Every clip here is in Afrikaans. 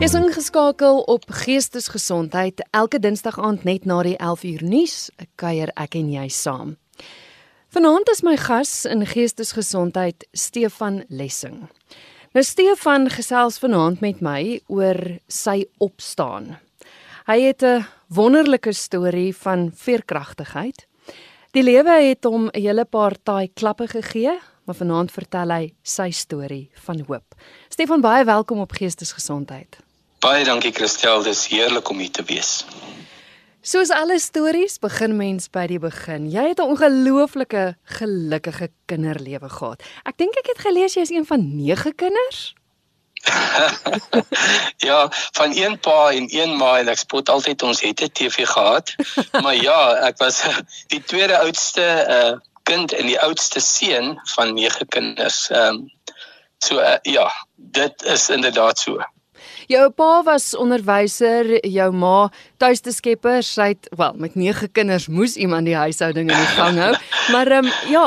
Is ingeskakel op Geestesgesondheid elke Dinsdag aand net na die 11uur nuus, kuier ek en jy saam. Vanaand is my gas in Geestesgesondheid Stefan Lessing. Nou Stefan gesels vanaand met my oor sy opstaan. Hy het 'n wonderlike storie van veerkragtigheid. Die lewe het hom 'n hele paar taai klappe gegee, maar vanaand vertel hy sy storie van hoop. Stefan, baie welkom op Geestesgesondheid. Baie dankie Christel, dis heerlik om hier te wees. Soos alle stories begin mens by die begin. Jy het 'n ongelooflike gelukkige kinderlewe gehad. Ek dink ek het gelees jy is een van 9 kinders. ja, van een pa en een ma en ek spot altyd ons het 'n TV gehad. maar ja, ek was die tweede oudste uh kind en die oudste seun van 9 kinders. Ehm um, so uh, ja, dit is inderdaad so. Jou pa was onderwyser, jou ma tuiste skepper, sy het wel met 9 kinders moes iemand die huishouding in die gang hou. Maar ehm um, ja,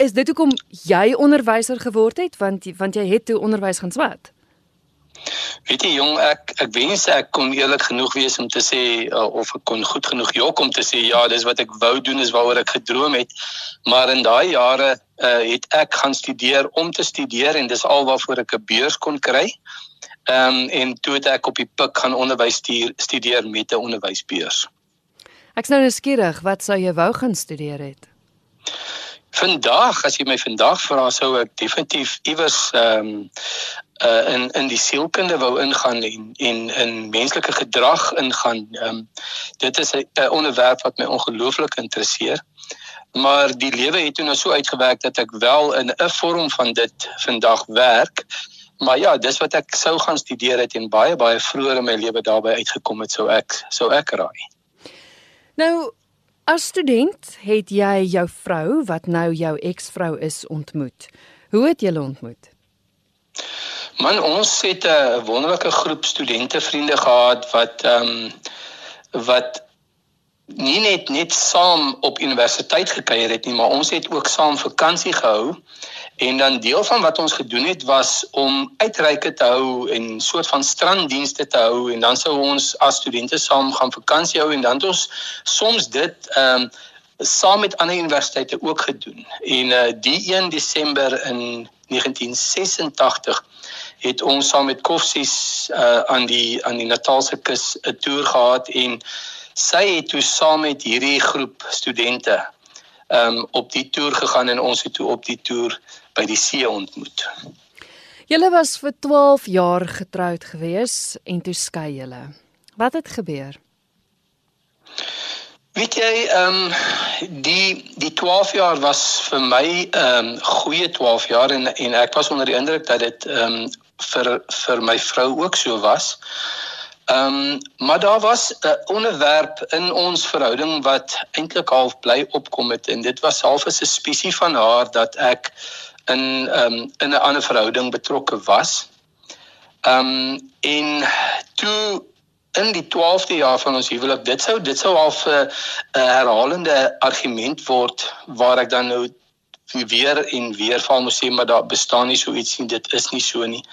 is dit hoekom jy onderwyser geword het want want jy het toe onderwys gaan swat? Weet jy jong ek ek wens ek kon eerlik genoeg wees om te sê uh, of ek kon goed genoeg jok om te sê ja dis wat ek wou doen is waaroor ek gedroom het maar in daai jare uh, het ek gaan studeer om te studeer en dis alwaarvoor ek 'n beurs kon kry. Ehm um, en toe het ek op die pik gaan onderwys stuur, studeer met 'n onderwysbeurs. Ek's nou nuuskierig, wat sou jy wou gaan studeer het? Vandag, as jy my vandag vra, sou ek definitief iewers ehm um, uh in in die sielkunde wou ingaan en en in menslike gedrag ingaan. Ehm um, dit is 'n onderwerp wat my ongelooflik interesseer. Maar die lewe het toe nou so uitgewerk dat ek wel in 'n vorm van dit vandag werk maar ja, dis wat ek sou gaan studeer het en baie baie vroeër in my lewe daarbey uitgekom het sou ek sou ek raai. Nou as student het jy jou vrou wat nou jou eksvrou is ontmoet. Hoe het julle ontmoet? Man, ons het 'n wonderlike groep studente vriende gehad wat ehm um, wat nie net net saam op universiteit gekuier het nie, maar ons het ook saam vakansie gehou. En dan deel van wat ons gedoen het was om uitreike te hou en soort van stranddienste te hou en dan sou ons as studente saam gaan vakansie hou en dan het ons soms dit ehm um, saam met ander universiteite ook gedoen. En uh die 1 Desember in 1986 het ons saam met Koffsies uh aan die aan die Natalse kus 'n toer gehad en sy het toe saam met hierdie groep studente um, op die toer gegaan en ons het toe op die toer by die see ontmoet. Julle was vir 12 jaar getroud gewees en toe skei julle. Wat het gebeur? Weet jy, ehm um, die die 12 jaar was vir my ehm um, goeie 12 jaar en en ek was onder die indruk dat dit ehm um, vir vir my vrou ook so was. Ehm um, maar daar was 'n onderwerp in ons verhouding wat eintlik half bly opkom het en dit was half 'n suspisie van haar dat ek in um, in 'n ander verhouding betrokke was. Ehm um, en toe in die 12de jaar van ons huwelik, dit sou dit sou al 'n herhalende argument word waar ek dan nou weer en weer van moet sê maar daar bestaan nie so iets nie, dit is nie so nie.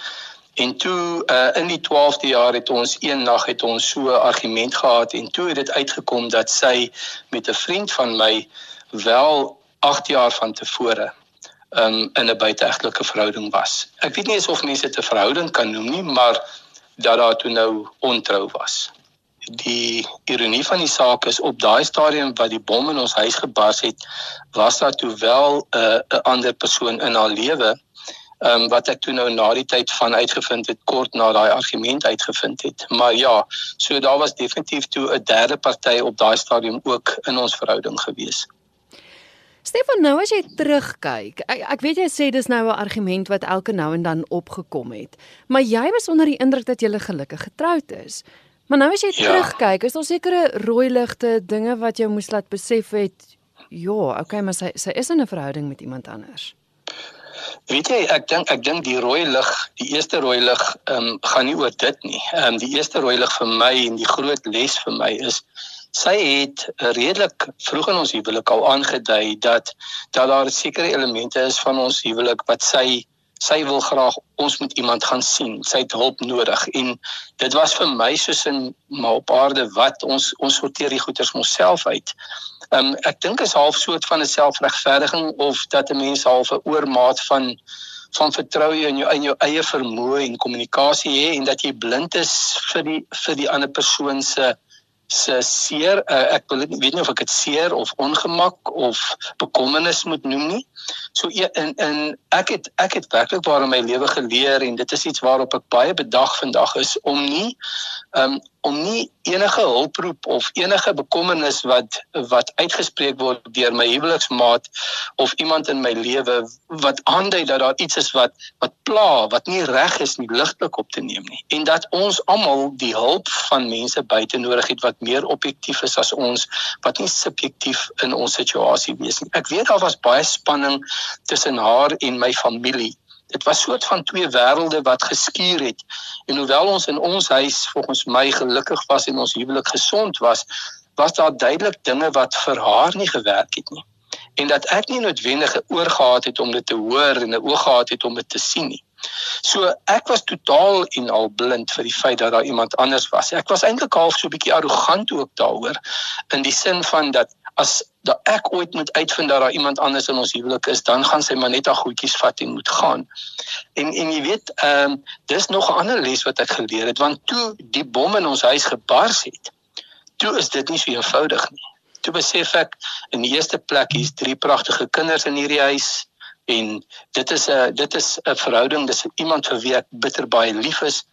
En toe uh, in die 12de jaar het ons een nag het ons so 'n argument gehad en toe het dit uitgekom dat sy met 'n vriend van my wel 8 jaar van tevore um, in 'n buiteegtelike verhouding was. Ek weet nie of mense dit 'n verhouding kan noem nie, maar dat daar toe nou ontrou was. Die ironie van die saak is op daai stadium wat die bom in ons huis gebars het, was daar toe wel 'n uh, 'n ander persoon in haar lewe Ehm um, wat ek toe nou na die tyd van uitgevind het kort na daai argument uitgevind het. Maar ja, so daar was definitief toe 'n derde party op daai stadium ook in ons verhouding gewees. Stefan, nou as jy terugkyk, ek, ek weet jy sê dis nou 'n argument wat elke nou en dan opgekom het, maar jy was onder die indruk dat jy gelukkig getroud is. Maar nou as jy ja. terugkyk, is daar sekere rooi ligte, dinge wat jy moes laat besef het, ja, okay, maar sy sy is in 'n verhouding met iemand anders. Weet jy, ek dink ek dink die rooi lig, die eerste rooi lig, ehm um, gaan nie oor dit nie. Ehm um, die eerste rooi lig vir my en die groot les vir my is sy het redelik vroeg in ons huwelik al aangedui dat dat daar sekere elemente is van ons huwelik wat sy sy wil graag ons moet iemand gaan sien. Sy het hulp nodig en dit was vir my soos in maar op aarde wat ons ons sorteer die goeders onsself uit. Ehm um, ek dink is half soort van 'n selfregverdiging of dat 'n mens half 'n oormaat van van vertroue in jou in jou eie vermoë en kommunikasie hê en dat jy blind is vir die vir die ander persoon se se seer uh, ek wil weet nie of ek dit seer of ongemak of bekommernis moet noem nie. So in in ek het ek het werklik waar in my lewe geleer en dit is iets waarop ek baie bedag vandag is om nie um om nie enige hulproep of enige bekommernis wat wat uitgespreek word deur my huweliksmaat of iemand in my lewe wat aandui dat daar iets is wat wat pla, wat nie reg is nie, ligtelik op te neem nie. En dat ons almal die hulp van mense buite nodig het wat meer objektief is as ons, wat nie subjektief in ons situasie wees nie. Ek weet daar was baie spanning tussen haar en my familie dit was soort van twee wêrelde wat geskuur het. En hoewel ons in ons huis volgens my gelukkig was en ons huwelik gesond was, was daar duidelik dinge wat vir haar nie gewerk het nie. En dat ek nie noodwendig 'n oor gehad het om dit te hoor en 'n oog gehad het om dit te sien nie. So ek was totaal en al blind vir die feit dat daar iemand anders was. Ek was eintlik half so 'n bietjie arrogant ook daaroor in die sin van dat as dat ek ooit moet uitvind dat daar iemand anders in ons huwelik is, dan gaan sy maar net haar goedjies vat en moet gaan. En en jy weet, ehm um, dis nog 'n ander les wat ek geleer het want toe die bom in ons huis gebars het, toe is dit nie so eenvoudig nie. Toe besef ek in die eerste plek hier's drie pragtige kinders in hierdie huis en dit is 'n dit is 'n verhouding, dis iemand vir wie ek bitter baie lief is.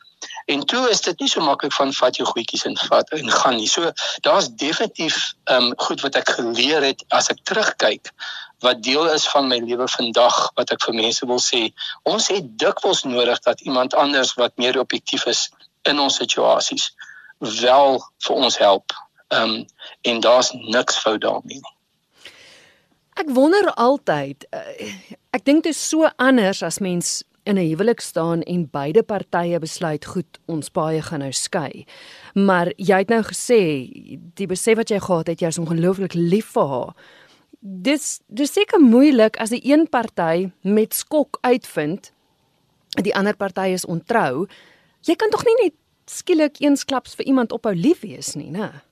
En toe is dit nie so maklik van vat jou goedjies en vat en gaan nie. So daar's definitief ehm um, goed wat ek geleer het as ek terugkyk wat deel is van my lewe vandag wat ek vir mense wil sê. Ons het dikwels nodig dat iemand anders wat meer objektief is in ons situasies wel vir ons help. Ehm um, en daar's niks fout daarmee nie. Ek wonder altyd uh, ek dink dit is so anders as mens in 'n huwelik staan en beide partye besluit goed, ons paie gaan nou skei. Maar jy het nou gesê die besef wat jy gehad het, jy is ongelooflik lief vir haar. Dis dis seker moeilik as die een party met skok uitvind die ander party is ontrou. Jy kan tog nie net skielik eensklaps vir iemand ophou lief wees nie, né?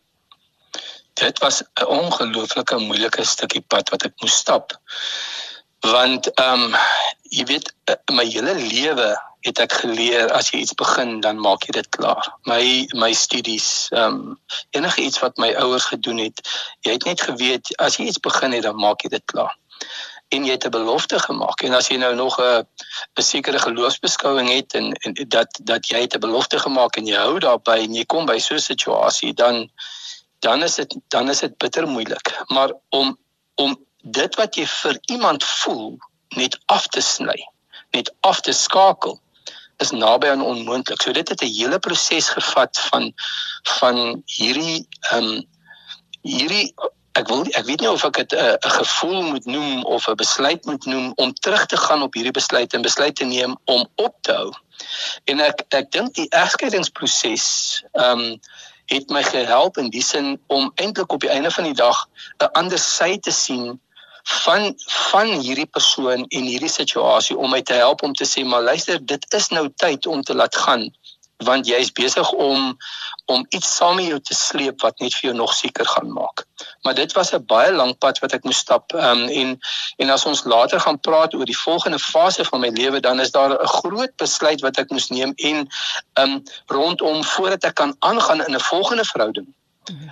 Dit was 'n ongelooflike moeilike stukkie pad wat ek moes stap want ehm um, jy weet eh, my hele lewe het ek geleer as jy iets begin dan maak jy dit klaar. My my studies ehm um, enige iets wat my ouers gedoen het, jy het net geweet as jy iets begin het dan maak jy dit klaar. En jy het 'n belofte gemaak en as jy nou nog 'n 'n sekere geloofsbeskouing het en, en dat dat jy het 'n belofte gemaak en jy hou daarby en jy kom by so 'n situasie dan dan is dit dan is dit bitter moeilik. Maar om om dit wat jy vir iemand voel net af te sny, net af te skakel is naby aan onmoontlik. So dit het 'n hele proses gevat van van hierdie ehm um, hierdie ek wil ek weet nie of ek dit 'n uh, gevoel moet noem of 'n besluit moet noem om terug te gaan op hierdie besluit en besluit te neem om op te hou. En ek ek dink die egskeidingsproses ehm um, het my gehelp in die sin om eintlik op die einde van die dag 'n ander sy te sien van van hierdie persoon en hierdie situasie om my te help om te sê maar luister dit is nou tyd om te laat gaan want jy is besig om om iets saam met jou te sleep wat net vir jou nog seker gaan maak. Maar dit was 'n baie lang pad wat ek moes stap um, en en as ons later gaan praat oor die volgende fase van my lewe dan is daar 'n groot besluit wat ek moes neem en um rondom voordat ek kan aangaan in 'n volgende verhouding.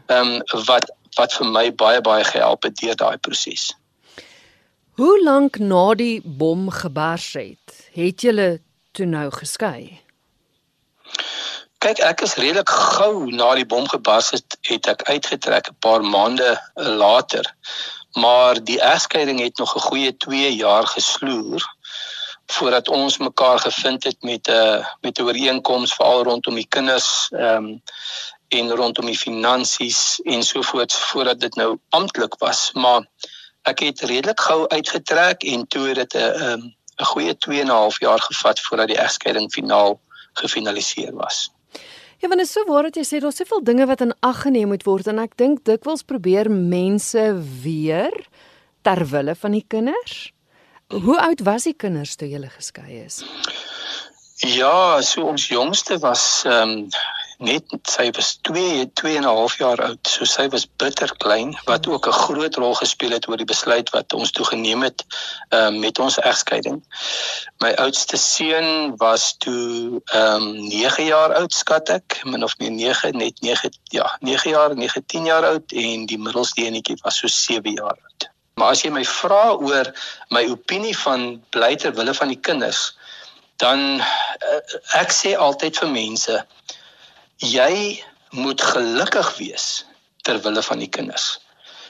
Um wat wat vir my baie baie gehelp het deur daai proses. Hoe lank na die bom gebars het, het julle toe nou geskei? Kyk, ek is redelik gou na die bom gebars het, het ek uitgetrek 'n paar maande later. Maar die egskeiding het nog 'n goeie 2 jaar gesloer voordat ons mekaar gevind het met 'n uh, met 'n ooreenkoms veral rondom die kinders ehm um, en rondom die finansies en sovoorts voordat dit nou amptelik was. Maar ek het redelik gou uitgetrek en toe het dit 'n 'n 'n goeie 2 en 'n half jaar gevat voordat die egskeiding finaal gefinaliseer was. Ja, want dit is so waar dat jy sê daar's soveel dinge wat in ag geneem moet word en ek dink dikwels probeer mense weer ter wille van die kinders Hoe oud was die kinders toe julle geskei is? Ja, so ons jongste was ehm um, net sy was 2 2 en 'n half jaar oud. So sy was bitter klein wat ook 'n groot rol gespeel het oor die besluit wat ons toe geneem het uh, met ons egskeiding. My oudste seun was toe ehm um, 9 jaar oud skat ek, min of meer 9 net 9 ja, 9 jaar, 9 10 jaar oud en die middelste enetjie was so 7 jaar oud. Maar as jy my vra oor my opinie van bly ter wille van die kinders, dan uh, ek sê altyd vir mense jy moet gelukkig wees ter wille van die kinders.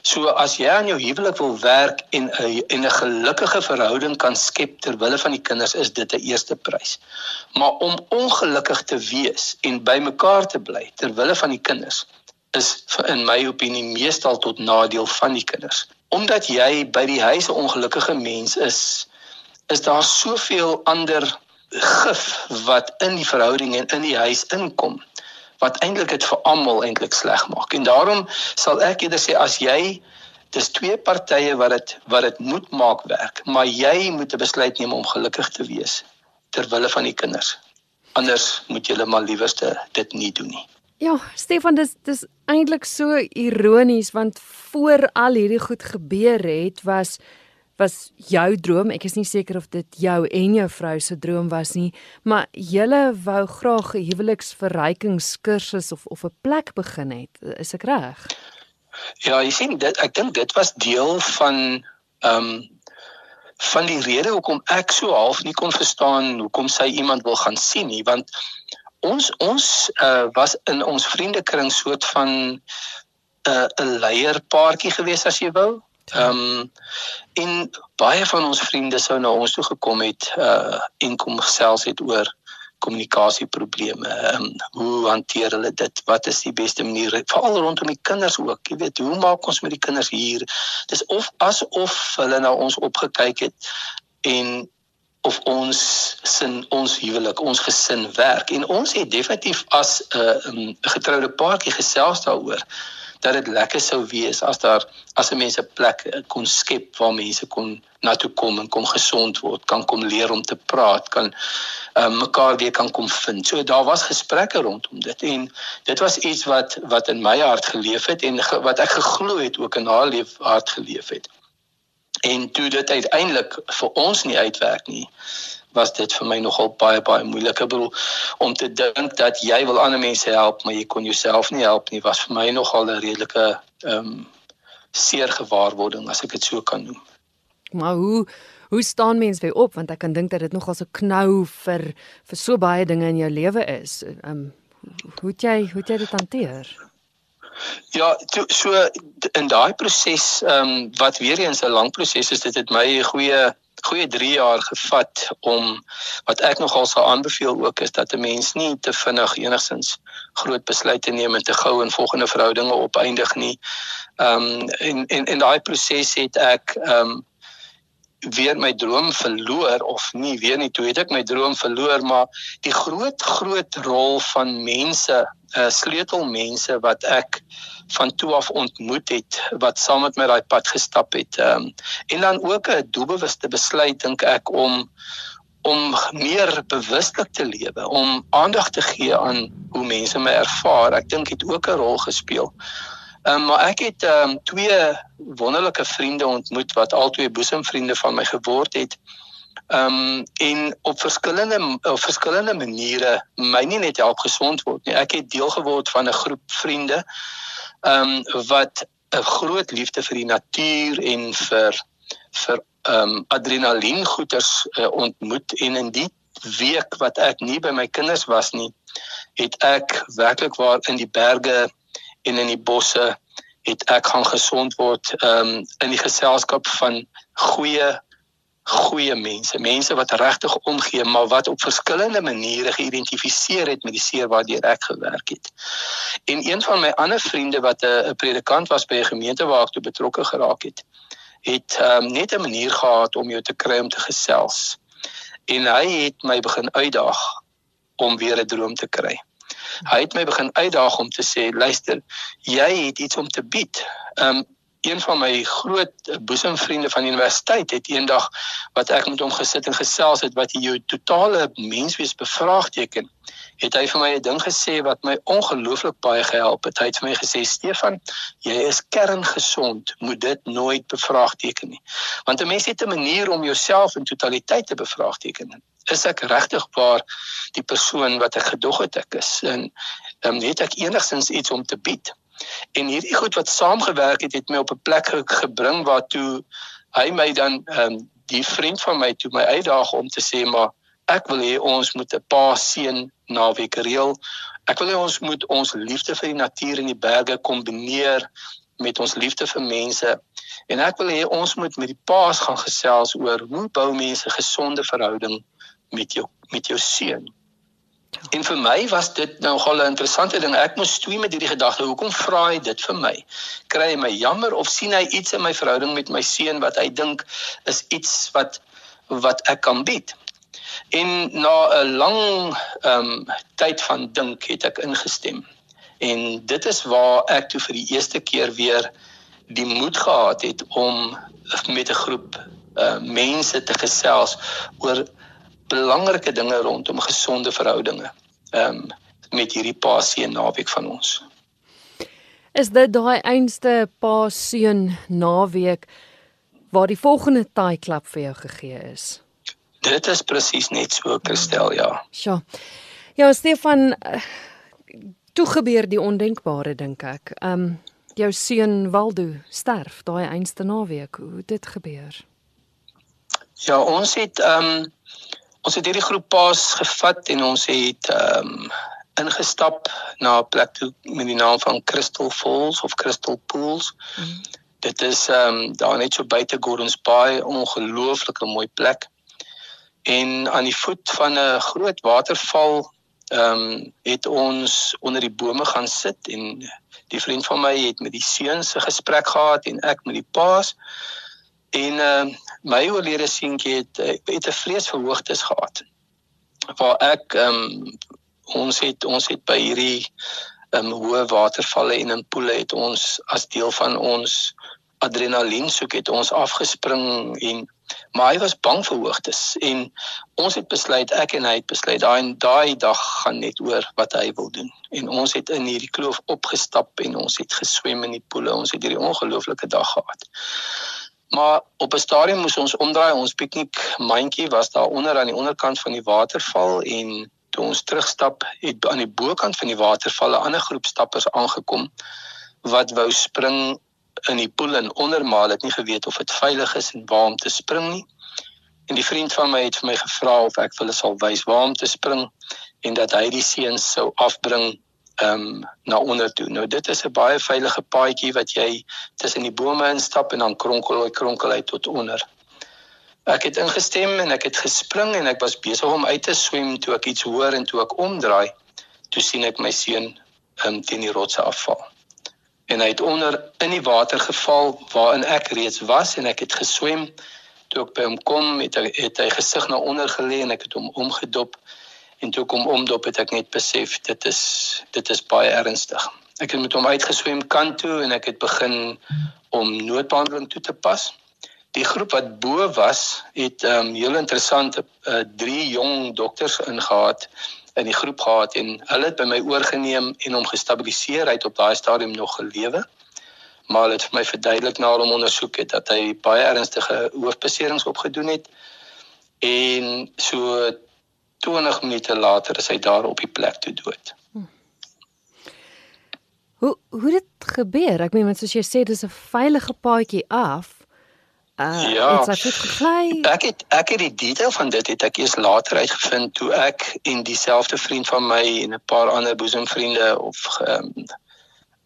So as jy aan jou huwelik wil werk en 'n en 'n gelukkige verhouding kan skep ter wille van die kinders is dit 'n eerste prys. Maar om ongelukkig te wees en by mekaar te bly ter wille van die kinders is in my opinie meestal tot nadeel van die kinders. Omdat jy by die huis 'n ongelukkige mens is, is daar soveel ander gif wat in die verhouding en in die huis inkom wat eintlik dit vir almal eintlik sleg maak. En daarom sal ek eerder sê as jy dis twee partye wat dit wat dit moet maak werk, maar jy moet 'n besluit neem om gelukkig te wees ter wille van die kinders. Anders moet jy maar liewerste dit nie doen nie. Ja, Stefan, dis dis eintlik so ironies want voor al hierdie goed gebeur het was was jou droom. Ek is nie seker of dit jou en jou vrou se droom was nie, maar julle wou graag 'n huweliksverrykingskursus of of 'n plek begin het. Is ek reg? Ja, jy sien dit ek dink dit was deel van ehm um, van die rede hoekom ek so half nie kon verstaan hoekom sy iemand wil gaan sien nie, want ons ons uh, was in ons vriendekring soort van 'n uh, 'n leierpaartjie gewees as jy wou. Ehm um, en baie van ons vriende sou na ons toe gekom het uh en kom gesels het oor kommunikasieprobleme. Ehm um, hoe hanteer hulle dit? Wat is die beste manier veral rondom die kinders ook? Jy weet, hoe maak ons met die kinders hier? Dis of asof hulle na ons opgekyk het en of ons sin ons huwelik, ons gesin werk en ons het definitief as 'n uh, um, getroude paartjie gesels daaroor dat dit lekker sou wees as daar as 'n mense plek eh, kon skep waar mense kon na toe kom en kom gesond word, kan kom leer om te praat, kan uh, mekaar weer kan kom vind. So daar was gesprekke rondom dit en dit was iets wat wat in my hart geleef het en ge, wat ek geglo het ook in haar leef hart geleef het. En toe dit uiteindelik vir ons nie uitwerk nie, was dit vir my nogal baie baie moeilik. Ek bedoel om te dink dat jy wil ander mense help, maar jy kon jouself nie help nie, was vir my nogal 'n redelike ehm um, seer gewaarwording as ek dit so kan noem. Maar hoe hoe staan mens weer op want ek kan dink dat dit nogal so knou vir vir so baie dinge in jou lewe is. Ehm um, hoe het jy hoe het jy dit hanteer? Ja, to, so in daai proses ehm um, wat weer eens 'n lang proses is, dit het my 'n goeie goeie 3 jaar gevat om wat ek nogal sou aanbeveel ook is dat 'n mens nie te vinnig enigsins groot besluite neem en te gou in volgende verhoudinge opeindig nie. Ehm um, en en in daai proses het ek ehm um, weer my droom verloor of nie weer nie toe het ek my droom verloor maar die groot groot rol van mense uh, sleutelmense wat ek van toe af ontmoet het wat saam met my daai pad gestap het. Ehm um, en dan ook 'n doelbewuste besluit dink ek om om meer bewuslik te lewe, om aandag te gee aan hoe mense my ervaar. Ek dink dit ook 'n rol gespeel. Ehm um, maar ek het ehm um, twee wonderlike vriende ontmoet wat albei boesemvriende van my geword het. Ehm um, en op verskillende op verskillende maniere my nie net help gesond word nie. Ek het deel geword van 'n groep vriende ehm um, wat 'n groot liefde vir die natuur en vir vir ehm um, adrenalien goeters uh, ontmoet. En in die week wat ek nie by my kinders was nie, het ek werklik waar in die berge en in die bosse het ek gaan gesond word ehm um, in die geselskap van goeie goeie mense, mense wat regtig omgee, maar wat op verskillende maniere geïdentifiseer het met die seer waardeur ek gewerk het. En een van my ander vriende wat 'n predikant was by 'n gemeente waar ek toe betrokke geraak het, het um, net 'n manier gehad om jou te kry om te gesels. En hy het my begin uitdaag om weer 'n droom te kry. Hy het my begin uitdaag om te sê, luister, jy het iets om te bied. Um een van my groot boesemvriende van die universiteit het eendag wat ek met hom gesit en gesels het wat jou totale menswees bevraagteken het hy vir my 'n ding gesê wat my ongelooflik baie gehelp het. Hy het vir my gesê Stefan jy is kerngesond. Moet dit nooit bevraagteken nie. Want 'n mens het 'n manier om jouself in totaliteit te bevraagteken. Is ek regtig waar die persoon wat ek gedog het ek is? En um, het ek enigstens iets om te bied En hierdie goed wat saamgewerk het, het my op 'n plek gebring waar toe hy my dan ehm um, die vriend van my toe my uitdaag om te sê maar ek wil hê ons moet 'n pa seun naweek reël. Ek wil hê ons moet ons liefde vir die natuur en die berge kombineer met ons liefde vir mense. En ek wil hê ons moet met die paas gaan gesels oor hoe bou mense gesonde verhouding met jou met jou seun. En vir my was dit nou nogal 'n interessante ding. Ek moes stoei met hierdie gedagte. Hoekom vra hy dit vir my? Kry hy my jammer of sien hy iets in my verhouding met my seun wat hy dink is iets wat wat ek kan bied? En na 'n lang ehm um, tyd van dink het ek ingestem. En dit is waar ek toe vir die eerste keer weer die moed gehad het om met 'n groep uh mense te gesels oor belangrike dinge rondom gesonde verhoudinge. Ehm um, met hierdie paaseun naweek van ons. Is dit daai einste paaseun naweek waar die volgende taai klap vir jou gegee is? Dit is presies net so, Christel, ja. Sjoe. Ja, Stefan, toe gebeur die ondenkbare dink ek. Ehm um, jou seun Waldo sterf daai einste naweek. Hoe dit gebeur? Ja, ons het ehm um, ons het hierdie groep paas gevat en ons het ehm um, ingestap na 'n plek toe met die naam van Crystal Falls of Crystal Pools. Mm. Dit is ehm um, daar net so buite Gordons Bay, ongelooflike mooi plek. En aan die voet van 'n groot waterval ehm um, het ons onder die bome gaan sit en die vriend van my het met die seuns 'n gesprek gehad en ek met die paas. En uh, my oorlede seentjie het uh, het 'n vleesverhoogtes gehad. Waar ek ehm um, ons het ons het by hierdie ehm um, hoë watervalle en in poele het ons as deel van ons adrenalien soek het ons afgespring en maar hy was bang vir hoogtes en ons het besluit ek en hy het besluit daai daai dag gaan net oor wat hy wil doen en ons het in hierdie kloof opgestap en ons het geswem in die poele ons het hierdie ongelooflike dag gehad Maar op 'n stadium moes ons omdraai. Ons piknik mandjie was daar onder aan die onderkant van die waterval en toe ons terugstap, het aan die bokant van die waterval 'n ander groep stappers aangekom wat wou spring in die poel en ondermaal het nie geweet of dit veilig is en waar om te spring nie. En die vriend van my het vir my gevra of ek vir hulle sal wys waar om te spring en dat hy die seuns sou afbring ehm um, na onder toe. Nou dit is 'n baie veilige paadjie wat jy tussen die bome instap en dan kronkel hy kronkel hy tot onder. Ek het ingestem en ek het gespring en ek was besig om uit te swem toe ek iets hoor en toe ek omdraai, toe sien ek my seun um, teen die rotse afval. En hy het onder in die water geval waarin ek reeds was en ek het geswem. Toe ek by hom kom, het hy het hy gesig na onder gelê en ek het hom omgedop en toe kom omdop het ek net besef dit is dit is baie ernstig. Ek het met hom uitgeswem kant toe en ek het begin om noodbehandeling toe te pas. Die groep wat bo was het ehm um, heel interessante uh, drie jong dokters ingehaat in die groep gehad en hulle het by my oorgeneem en hom gestabiliseer uit op daai stadium nog gelewe. Maar hulle het vir my verduidelik na hom ondersoek het dat hy baie ernstige hoofbeserings opgedoen het en so 20 minute later is hy daar op die plek toe dood. Hm. Hoe hoe dit gebeur? Ek meen, soos jy sê, dis 'n veilige paadjie af. Uh, ja, dit het gekly. Ek het ek het die detail van dit het ek eers later uitgevind toe ek en dieselfde vriend van my en 'n paar ander boesemvriende of ehm um,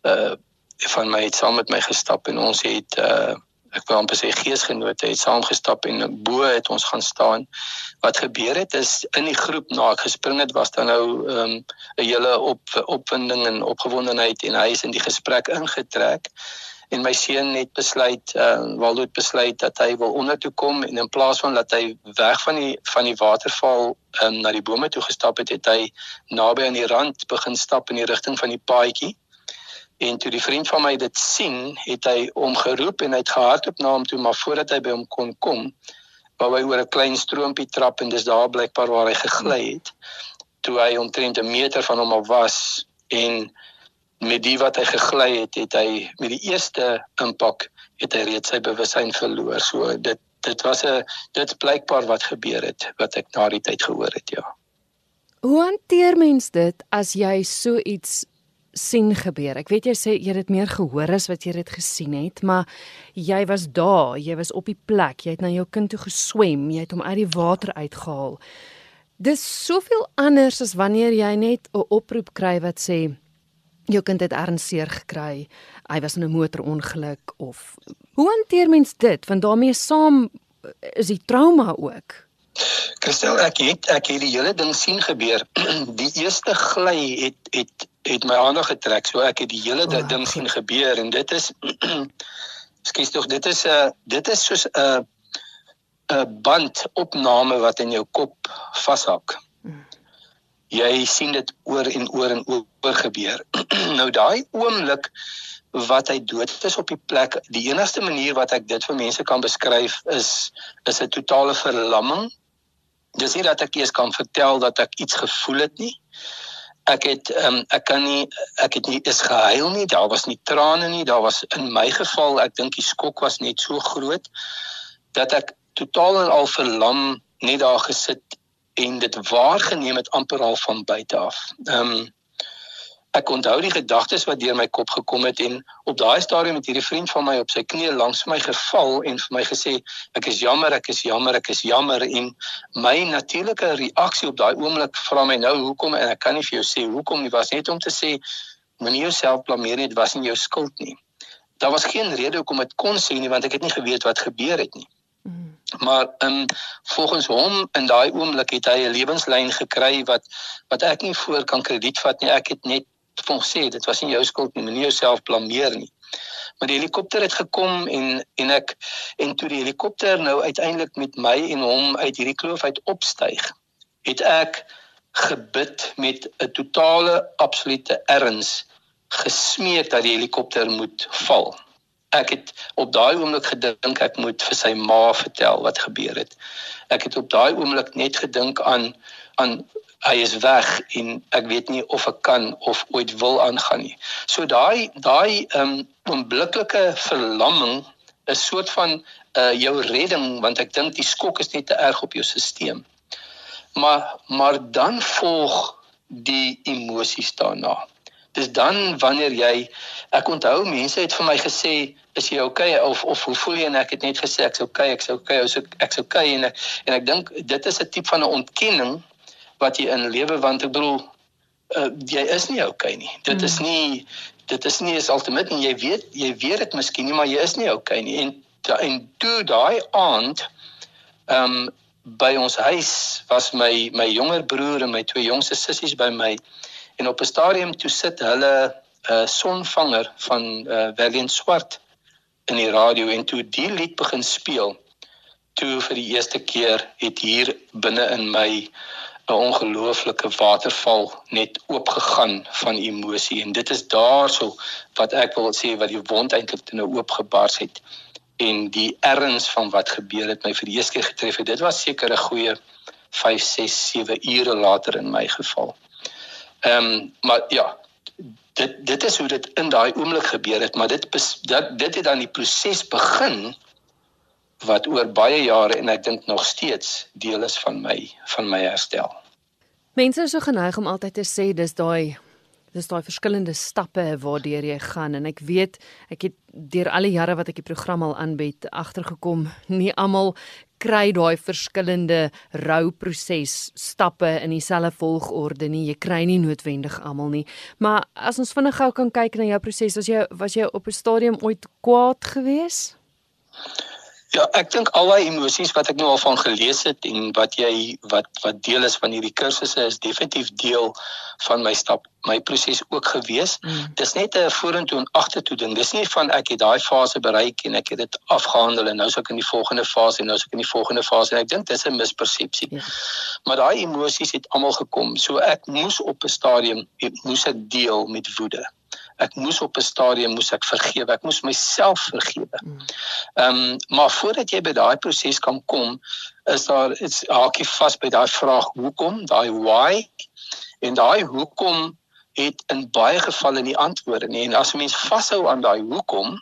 uh van my het saam met my gestap en ons het uh ek wil amper sê geesgenote het saamgestap en bo het ons gaan staan. Wat gebeur het is in die groep na ek gespring het was daar nou ehm, 'n um, hele op opwinding en opgewondenheid en hy is in die gesprek ingetrek en my seun het besluit uh, Waldo het besluit dat hy wil onder toe kom en in plaas van dat hy weg van die van die waterval um, na die bome toe gestap het het hy naby aan die rand begin stap in die rigting van die paadjie En toe die vriend van my dit sien, het hy hom geroep en hy het gehardloop na hom toe, maar voordat hy by hom kon kom, wou hy oor 'n klein stroompie trap en dis daar blykbaar waar hy gegly het. Toe hy omtrent 'n meter van hom af was en met die wat hy gegly het, het hy met die eerste impak het hy reeds sy bewussyn verloor. So dit dit was 'n dit blykbaar wat gebeur het wat ek na die tyd gehoor het, ja. Hoe hanteer mens dit as jy so iets sien gebeur? Ek weet jy sê jy het dit meer gehoor as wat jy dit gesien het, maar jy was daar, jy was op die plek, jy het na jou kind toe geswem, jy het hom uit die water uitgehaal. Dis soveel anders as wanneer jy net 'n oproep kry wat sê jou kind het ernstig gekry hy was in 'n motorongeluk of hoe hanteer mens dit want daarmee saam is die trauma ook Kristel ek het ek het die hele ding sien gebeur die eerste gly het het het my aandag getrek so ek het die hele oh, ding sien gebeur en dit is skielik tog dit is 'n uh, dit is soos 'n uh, 'n bandopname wat in jou kop vashak hmm. jy sien dit oor en oor en oor gebeur nou daai oomblik wat hy dood is op die plek. Die enigste manier wat ek dit vir mense kan beskryf is is 'n totale verlamming. Dis nie dat ek eers kan vertel dat ek iets gevoel het nie. Ek het um, ek kan nie ek het nie is gehuil nie. Daar was nie trane nie. Daar was in my geval, ek dink die skok was net so groot dat ek totaal en al verlam net daar gesit en dit waargeneem het amper al van buite af. Ehm um, ek onthou die gedagtes wat deur my kop gekom het en op daai stadium het hierdie vriend van my op sy knie langs my geval en vir my gesê ek is jammer ek is jammer ek is jammer. En my natuurlike reaksie op daai oomblik vra my nou hoekom? En ek kan nie vir jou sê hoekom nie was net om te sê moenie jouself blameer nie dit was nie jou skuld nie. Daar was geen rede hoekom dit kon sê nie want ek het nie geweet wat gebeur het nie. Mm. maar um, volgens hom in daai oomblik het hy 'n lewenslyn gekry wat wat ek nie voor kan krediet vat nie. Ek het net vir hom sê dit was nie jou skuld nie, moenie jouself blameer nie. Maar die helikopter het gekom en en ek en toe die helikopter nou uiteindelik met my en hom uit hierdie kloof uit opstyg, het ek gebid met 'n totale absolute erns gesmeek dat die helikopter moet val. Ek het op daai oomblik gedink ek moet vir sy ma vertel wat gebeur het. Ek het op daai oomblik net gedink aan aan hy is weg en ek weet nie of ek kan of ooit wil aangaan nie. So daai daai um onmiddellike verlamming is soort van uh jou redding want ek dink die skok is net te erg op jou stelsel. Maar maar dan volg die emosies daarna. Dis dan wanneer jy ek onthou mense het vir my gesê is jy okay of of hoe voel jy en ek het net gesê ek's okay ek's okay ek's okay en ek, en ek dink dit is 'n tipe van 'n ontkenning wat jy in lewe want ek bedoel uh, jy is nie okay nie. Dit is hmm. nie dit is nie is ultimate en jy weet jy weet dit miskien nie maar jy is nie okay nie en en toe daai aand ehm um, by ons huis was my my jonger broer en my twee jongste sissies by my en op 'n stadium toe sit hulle 'n uh, sonvanger van uh, Valiant Swart in die radio en toe die lied begin speel toe vir die eerste keer het hier binne in my 'n ongelooflike waterval net oopgegaan van emosie en dit is daarso wat ek wil sê wat die wond eintlik nou oopgebars het en die erns van wat gebeur het my vir die eerste keer getref het dit was seker 'n goeie 5 6 7 ure later in my geval. Ehm um, maar ja dit dit is hoe dit in daai oomblik gebeur het maar dit dat dit het dan die proses begin wat oor baie jare en ek dink nog steeds deel is van my van my herstel. Mense is so geneig om altyd te sê dis daai dis daai verskillende stappe waardeur jy gaan. En ek weet ek het deur al die jare wat ek die program al aanbied agtergekom nie almal kry daai verskillende rouproses stappe in dieselfde volgorde nie. Jy kry nie noodwendig almal nie. Maar as ons vinnig gou kan kyk na jou proses was jy was jy op 'n stadium ooit kwaad geweest Ja, ek dink al daai emosies wat ek nou al van gelees het en wat jy wat wat deel is van hierdie kursusse is definitief deel van my stap, my proses ook gewees. Mm. Dis net 'n vorentoe en agtertoe ding. Dis nie van ek het daai fase bereik en ek het dit afgehandel en nou is ek in die volgende fase en nou is ek in die volgende fase en ek dink dis 'n mispersepsie. Ja. Maar daai emosies het almal gekom. So ek moes op 'n stadium moes ek deel met woede. Ek moes op 'n stadium moes ek vergewe. Ek moes myself vergewe. Mm. Ehm um, maar voordat jy by daai proses kan kom, is daar is haakie vas by daai vraag hoekom, daai why en daai hoekom het in baie gevalle nie antwoorde nie. En as 'n mens vashou aan daai hoekom,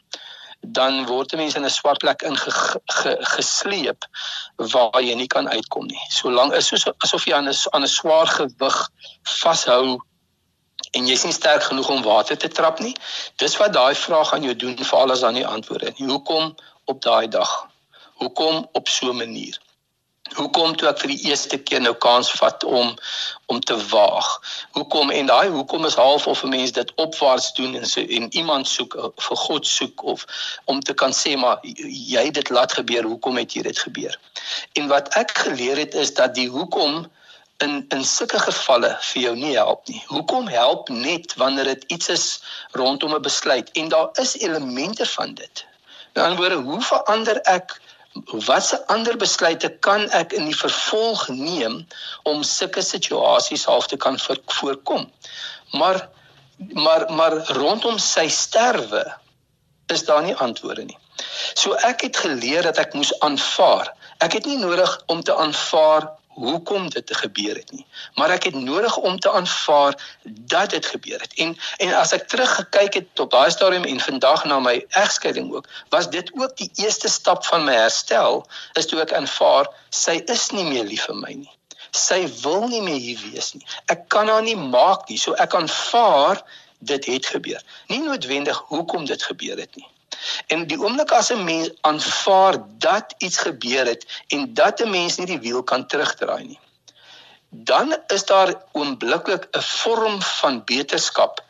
dan word 'n mens in 'n swart plek ingesleep waar jy nie kan uitkom nie. Solank is soos asof jy aan 'n aan 'n swaar gewig vashou en jy's nie sterk genoeg om water te trap nie. Dis wat daai vraag aan jou doen vir alles aan die antwoorde. Hoekom op daai dag? Hoekom op so 'n manier? Hoekom toe ek vir die eerste keer nou kans vat om om te waag? Hoekom en daai hoekom is half of 'n mens dit opwaarts doen en so en iemand soek vir God soek of om te kan sê maar jy het dit laat gebeur, hoekom het jy dit gebeur? En wat ek geleer het is dat die hoekom in in sulke gevalle vir jou nie help nie. Hoekom help net wanneer dit iets is rondom 'n besluit en daar is elemente van dit. In ander woorde, hoe verander ek watse ander besluite kan ek in die vervolg neem om sulke situasies half te kan voorkom. Maar maar maar rondom sy sterwe is daar nie antwoorde nie. So ek het geleer dat ek moes aanvaar. Ek het nie nodig om te aanvaar hoekom dit gebeur het nie. Maar ek het nodig om te aanvaar dat dit gebeur het. En en as ek teruggekyk het op daai stadium en vandag na my egskeiding ook, was dit ook die eerste stap van my herstel, is toe ek aanvaar sy is nie meer lief vir my nie. Sy wil nie meer hier wees nie. Ek kan haar nie maak nie. So ek aanvaar dit het gebeur. Nie noodwendig hoekom dit gebeur het nie. En die oomblik as 'n mens aanvaar dat iets gebeur het en dat 'n mens nie die wiel kan terugdraai nie, dan is daar oombliklik 'n vorm van beterskap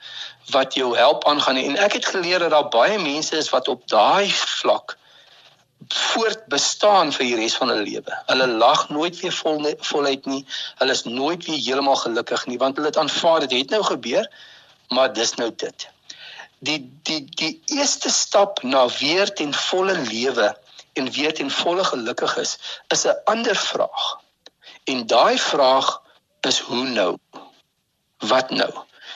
wat jou help aangaan en ek het geleer dat daar baie mense is wat op daai vlak voort bestaan vir die res van hulle lewe. Hulle lag nooit weer vol voluit nie. Hulle is nooit weer heeltemal gelukkig nie want hulle het aanvaar dit het nou gebeur, maar dis nou dit die die die eerste stap na weer ten volle lewe en weer ten volle gelukkig is is 'n ander vraag. En daai vraag is hoe nou? Wat nou?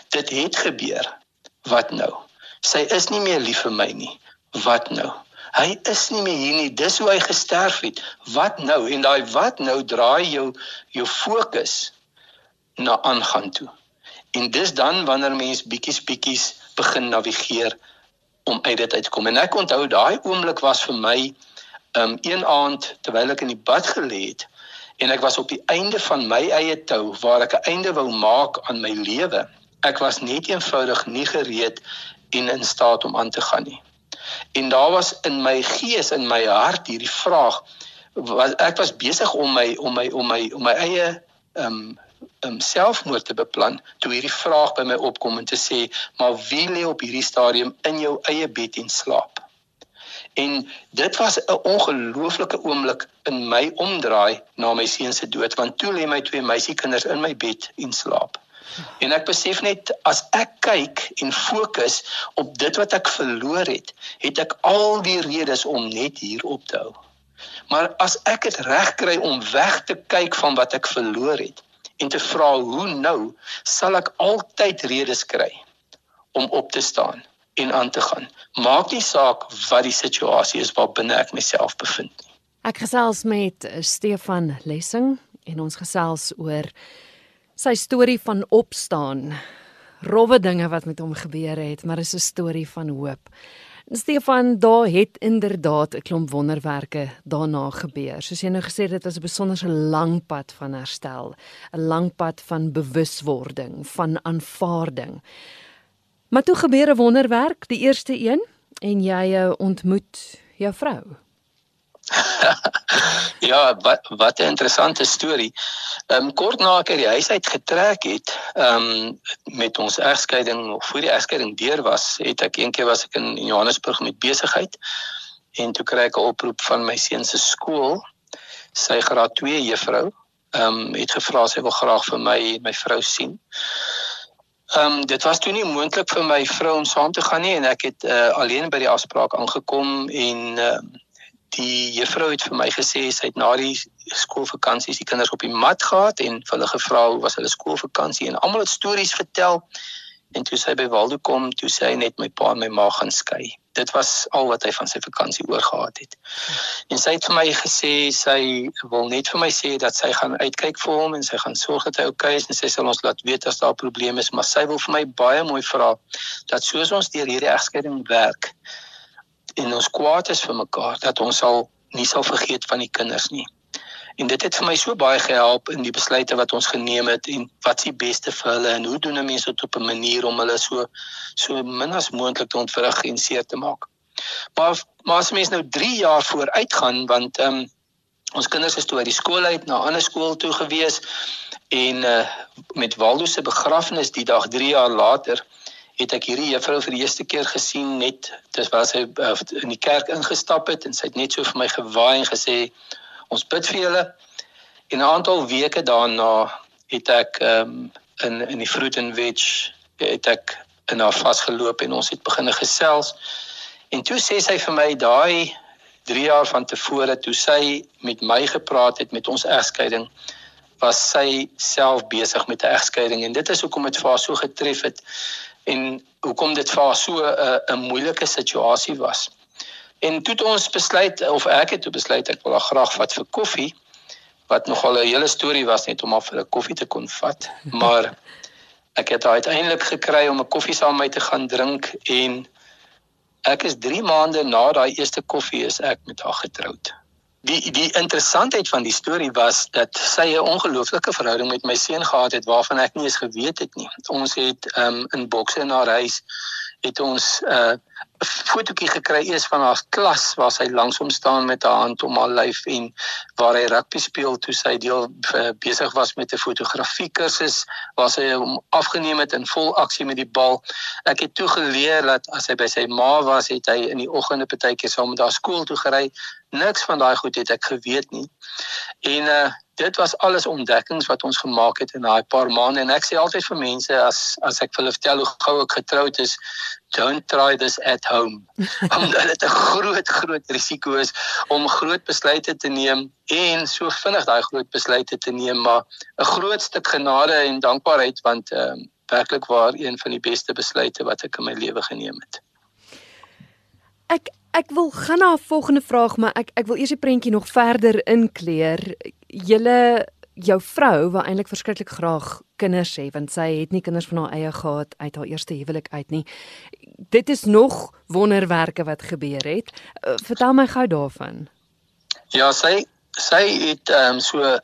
Dit het gebeur. Wat nou? Sy is nie meer lief vir my nie. Wat nou? Hy is nie meer hier nie. Dis hoe hy gesterf het. Wat nou? En daai wat nou draai jou jou fokus na aangaan toe. En dis dan wanneer mens bietjies bietjies begin navigeer om uit dit uit te kom. En ek onthou daai oomblik was vir my um een aand terwyl ek in die bad gelê het en ek was op die einde van my eie tou waar ek 'n einde wou maak aan my lewe. Ek was net eenvoudig nie gereed en in staat om aan te gaan nie. En daar was in my gees en my hart hierdie vraag wat ek was besig om my om my om my om my eie um um, selfmoord te beplan toe hierdie vraag by my opkom en te sê maar wie lê op hierdie stadium in jou eie bed en slaap? En dit was 'n ongelooflike oomblik in my omdraai na my seun se dood want toe lê my twee meisiekinders in my bed en slaap. En ek besef net as ek kyk en fokus op dit wat ek verloor het het ek al die redes om net hier op te hou. Maar as ek dit reg kry om weg te kyk van wat ek verloor het, en te vra hoe nou sal ek altyd redes kry om op te staan en aan te gaan. Maak nie saak wat die situasie is waarbinne ek myself bevind nie. Ek gesels met eh, Stefan Lessing en ons gesels oor sy storie van opstaan. Rowwe dinge wat met hom gebeur het, maar is 'n storie van hoop. Stefan, daar het inderdaad 'n klomp wonderwerke daarna gebeur. Soos jy nou gesê het, dit was 'n besonderse lang pad van herstel, 'n lang pad van bewuswording, van aanvaarding. Maar toe gebeur 'n wonderwerk, die eerste een, en jy eh, ontmoet jou vrou. ja, wat wat 'n interessante storie. Ehm um, kort na ek uit die huis uit getrek het, ehm um, met ons egskeiding of voor die egskeiding deur was, het ek eendag was ek in Johannesburg met besigheid en toe kry ek 'n oproep van my seun se skool. Sy graad 2 juffrou ehm um, het gevra sy wil graag vir my my vrou sien. Ehm um, dit was toe nie moontlik vir my vrou om saam te gaan nie en ek het uh, alleen by die afspraak aangekom en ehm uh, die juffrou het vir my gesê sy het na die skoolvakansies die kinders op die mat gehad en hulle gevra hoe was hulle skoolvakansie en almal het stories vertel En toe sy by Waldo kom, toe sê hy net my pa en my ma gaan skei. Dit was al wat hy van sy vakansie oorgehad het. En sy het vir my gesê sy wil net vir my sê dat sy gaan uitkyk vir hom en sy gaan sorg dat hy oukei okay is en sy sal ons laat weet as daar probleme is, maar sy wil vir my baie mooi vra dat soos ons deur hierdie egskeiding werk en ons kwaad is vir mekaar dat ons sal nie sal vergeet van die kinders nie. En dit het vir my so baie gehelp in die besluite wat ons geneem het en wat se beste vir hulle en hoe doen 'n mens dit op 'n manier om hulle so so min as moontlik te ontwrig en seer te maak. Maar maar as mens nou 3 jaar vooruit gaan want ehm um, ons kinders is toe uit die skool uit na 'n ander skool toe gewees en uh, met Waldo se begrafnis die dag 3 jaar later het ek hierdie juffrou vir die eerste keer gesien net dis waar sy uh, in die kerk ingestap het en sy het net so vir my gewaai en gesê ons bid vir julle. En 'n aantal weke daarna het ek um, in in die fruit and veg het ek in haar vasgeloop en ons het begine gesels. En toe sê sy vir my daai 3 jaar van tevore toe sy met my gepraat het met ons egskeiding was sy self besig met 'n egskeiding en dit is hoekom dit vir haar so getref het en hoekom dit vir haar so 'n uh, 'n moeilike situasie was. En toe het ons besluit of ek het toe besluit ek wil graag vat vir koffie wat nogal 'n hele storie was net om af vir 'n koffie te kon vat. Maar ek het uiteindelik gekry om 'n koffie saam met my te gaan drink en ek is 3 maande na daai eerste koffie is ek met haar getroud. Die die interessantheid van die storie was dat sy 'n ongelooflike verhouding met my seun gehad het waarvan ek nie eens geweet het nie. Ons het um, in bokse in haar huis het ons 'n uh, fotootjie gekry eers van haar klas waar sy langs hom staan met haar hand om haar lyf en waar hy rugby speel toe sy deel uh, besig was met 'n fotografie kursus waar sy hom afgeneem het in vol aksie met die bal. Ek het toe geleer dat as hy by sy ma was, het hy in die oggende partykeer saam met haar skool toe gery. Niks van daai goed het ek geweet nie. En uh dit was alles ontdekkings wat ons gemaak het in daai paar maande. En ek sê altyd vir mense as as ek vir hulle vertel hoe gou ek getroud is don't try this at home. Omdat dit 'n groot groot risiko is om groot besluite te neem en so vinnig daai groot besluite te neem maar 'n groot stuk genade en dankbaarheid want ehm um, werklik waar een van die beste besluite wat ek in my lewe geneem het. Ek Ek wil gaan na 'n volgende vraag, maar ek ek wil eers die prentjie nog verder inkleer. Julle jou vrou wou eintlik verskriklik graag kinders hê want sy het nie kinders van haar eie gehad uit haar eerste huwelik uit nie. Dit is nog wonderwerke wat gebeur het. Uh, vertel my gou daarvan. Ja, sy sy het ehm um, so uh,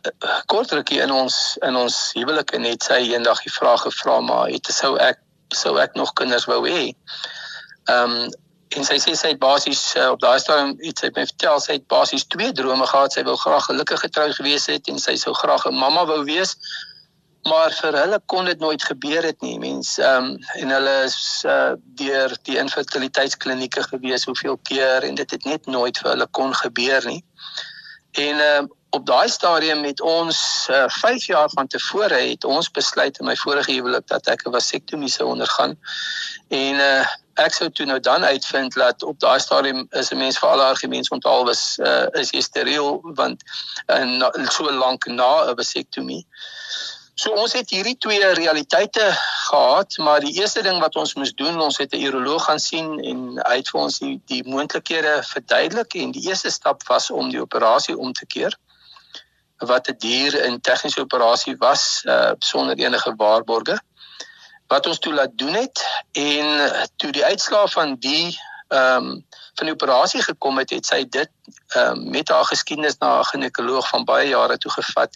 kort rukkie in ons in ons huwelik en het sy eendag die vraag gevra maar het sou ek sou ek nog kinders wou hê. Ehm um, en sy sê sy het basies uh, op daai stadium iets het my vertel sy het basies twee drome gehad. Sy wou graag gelukkig getroud gewees het en sy sou graag 'n mamma wou wees maar vir hulle kon dit nooit gebeur het nie mens. Ehm um, en hulle is uh, deur die infertiliteitsklinieke gewees hoeveel keer en dit het net nooit vir hulle kon gebeur nie. En uh, op daai stadium met ons 5 uh, jaar van tevore het ons besluit in my vorige huwelik dat ek 'n vasektomie sou ondergaan. En uh, ek sou toe nou dan uitvind dat op daai stadium is 'n mens vir alle argumente onthaal was uh, is jy steriel want en uh, so lank na 'n vasektomie. So ons het hierdie twee realiteite gehad, maar die eerste ding wat ons moes doen, ons het 'n uroloog gaan sien en hy het vir ons die, die moontlikhede verduidelik en die eerste stap was om die operasie om te keer wat 'n duur en tegniese operasie was uh, sonder enige waarborge wat ons toe laat doen het en toe die uitslae van die ehm um, van die operasie gekom het, het sy dit ehm um, met haar geskiedenis na 'n ginekoloog van baie jare toe gevat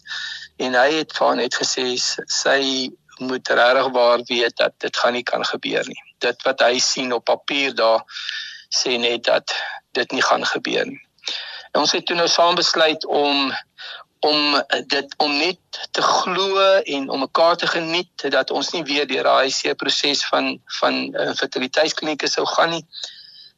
en hy het vir haar net gesê sy moet regtig waar weet dat dit gaan nie kan gebeur nie. Dit wat hy sien op papier daar sê net dat dit nie gaan gebeur nie. En ons het toe nou saam besluit om om eh, dit om net te glo en om mekaar te geniet dat ons nie weer deur daai se proses van van uh, fertiliteitsklinieke sou gaan nie.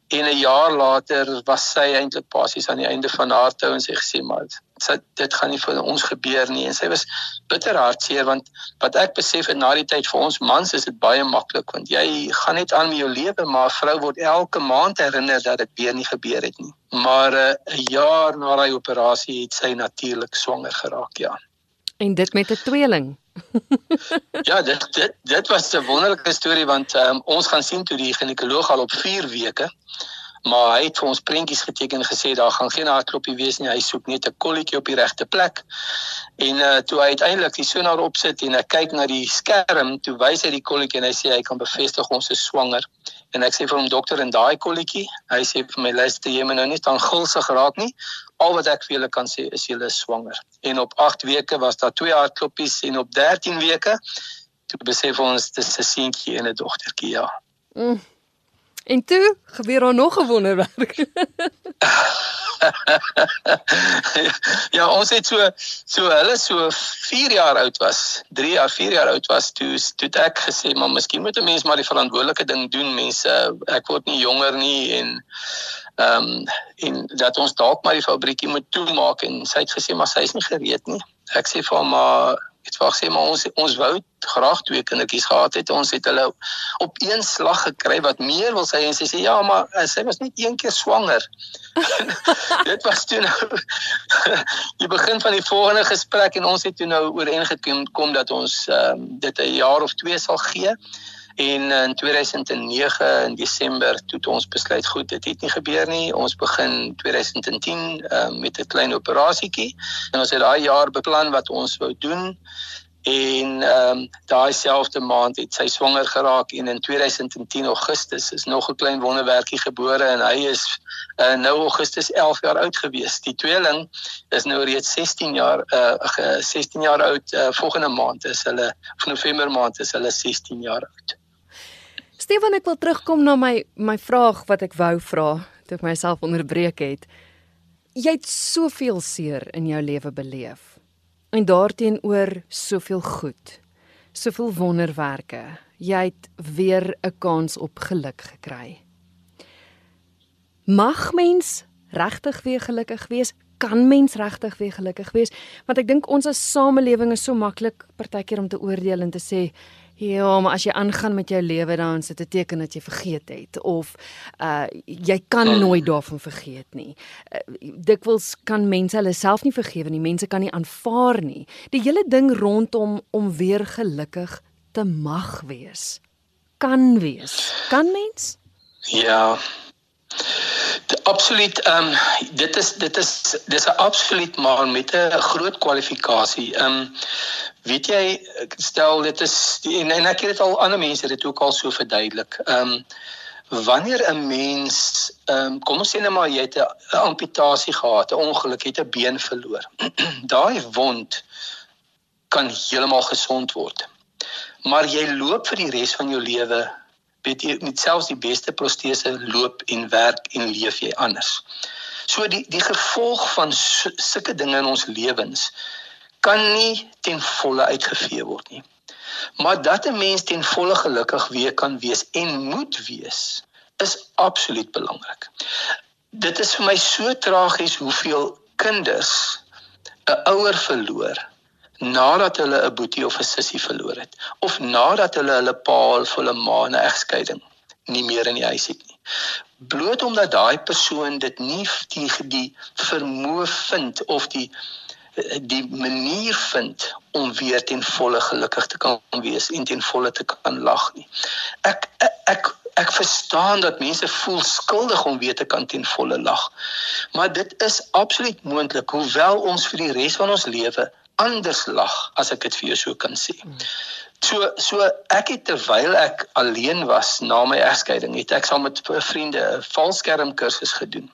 En 'n jaar later was sy eintlik basies aan die einde van haar tou en sy gesê maar sy, dit gaan nie vir ons gebeur nie. En sy was bitter hartseer want wat ek besef het na die tyd vir ons mans is dit baie maklik want jy gaan net aan met jou lewe maar 'n vrou word elke maand herinner dat dit weer nie gebeur het nie. Maar eh, 'n uh, jaar na daai operasie het sy natuurlik swanger geraak ja. En dit met 'n tweeling. Ja, dit dit dit was 'n wonderlike storie want um, ons gaan sien toe die ginekoloog al op 4 weke maar hy het vir ons prentjies geteken en gesê daar gaan geen hartklopie wees nie. Hy soek net 'n kolletjie op die regte plek. En uh toe hy uiteindelik die sonar opsit en hy kyk na die skerm, toe wys hy die kolletjie en hy sê hy kan bevestig ons is swanger. En ek sê vir hom dokter en daai kolletjie, hy sê vir my luister jy moet nou nie dan gulsig raak nie. Al wat ek vir julle kan sê is julle is swanger. En op 8 weke was daar twee hartkloppies en op 13 weke toe besef ons dis 'n seentjie en 'n dogtertjie ja. Mm. En toe gebeur daar nog 'n wonderwerk. ja, ons het so so hulle so 4 jaar oud was, 3 jaar, 4 jaar oud was toe toe ek gesê, "Maar miskien moet 'n mens maar die verantwoordelike ding doen, mense. Ek word nie jonger nie en ehm um, en dat ons dalk maar die fabriekie moet toemaak en sy het gesê, "Maar sy is nie gereed nie." Ek sê vir haar, "Maar het wag sê maar ons ons wou graag twee kindertjies gehad het. Ons het hulle op een slag gekry wat meer wil sê en sy sê ja, maar uh, sy was net een keer swanger. dit was toe nou die begin van die volgende gesprek en ons het toe nou ooreengekom kom dat ons um, dit 'n jaar of twee sal gee. En in 2009 in Desember toe het ons besluit goed, dit het nie gebeur nie. Ons begin 2010 uh, met 'n klein operasietjie en ons het daai jaar beplan wat ons wou doen. En ehm um, daai selfde maand het sy swanger geraak en in 2010 Augustus is nog 'n klein wonderwerkie gebore en hy is uh, nou Augustus 11 jaar oud gewees. Die tweeling is nou reeds 16 jaar uh 16 jaar oud. Uh, volgende maand is hulle of November maand is hulle 16 jaar oud. Stefan, ek wil terugkom na my my vraag wat ek wou vra toe ek myself onderbreek het. Jy het soveel seer in jou lewe beleef en daarteenoor soveel goed. Soveel wonderwerke. Jy het weer 'n kans op geluk gekry. Mag mens regtig weer gelukkig wees? Kan mens regtig weer gelukkig wees? Want ek dink ons as samelewing is so maklik partykeer om te oordeel en te sê Ja, maar as jy aangaan met jou lewe dan sit dit teken dat jy vergeet het of uh jy kan hmm. nooit daarvan vergeet nie. Uh, dikwels kan mense hulle self nie vergewe nie. Mense kan nie aanvaar nie. Die hele ding rondom om weer gelukkig te mag wees. Kan wees. Kan mens? Ja. Absoluut. Ehm um, dit is dit is dis 'n absoluut maar met 'n groot kwalifikasie. Ehm um, weet jy stel dit is en, en ek het dit al ander mense dit ook al so verduidelik. Ehm um, wanneer 'n mens ehm um, kom ons sê net maar jy het 'n amputasie gehad, 'n ongeluk, het 'n been verloor. Daai wond kan heeltemal gesond word. Maar jy loop vir die res van jou lewe weet jy met selfs die beste protese loop en werk en leef jy anders. So die die gevolg van sulke dinge in ons lewens kan nie ten volle uitgevee word nie. Maar dat 'n mens ten volle gelukkig weer kan wees en moet wees is absoluut belangrik. Dit is vir my so tragies hoeveel kinders 'n ouer verloor nadat hulle 'n boetie of 'n sussie verloor het of nadat hulle hulle pa of hulle ma 'n egskeiding nie meer in die huis het nie. Bloot omdat daai persoon dit nie die die vermoë vind of die die manier vind om weer ten volle gelukkig te kan wees en ten volle te kan lag nie. Ek ek ek verstaan dat mense voel skuldig om weer te kan ten volle lag maar dit is absoluut moontlik hoewel ons vir die res van ons lewe anders lag as ek dit vir jou so kan sê. So so ek het terwyl ek alleen was na my egskeiding het ek saam met vriende 'n valskerm kursus gedoen.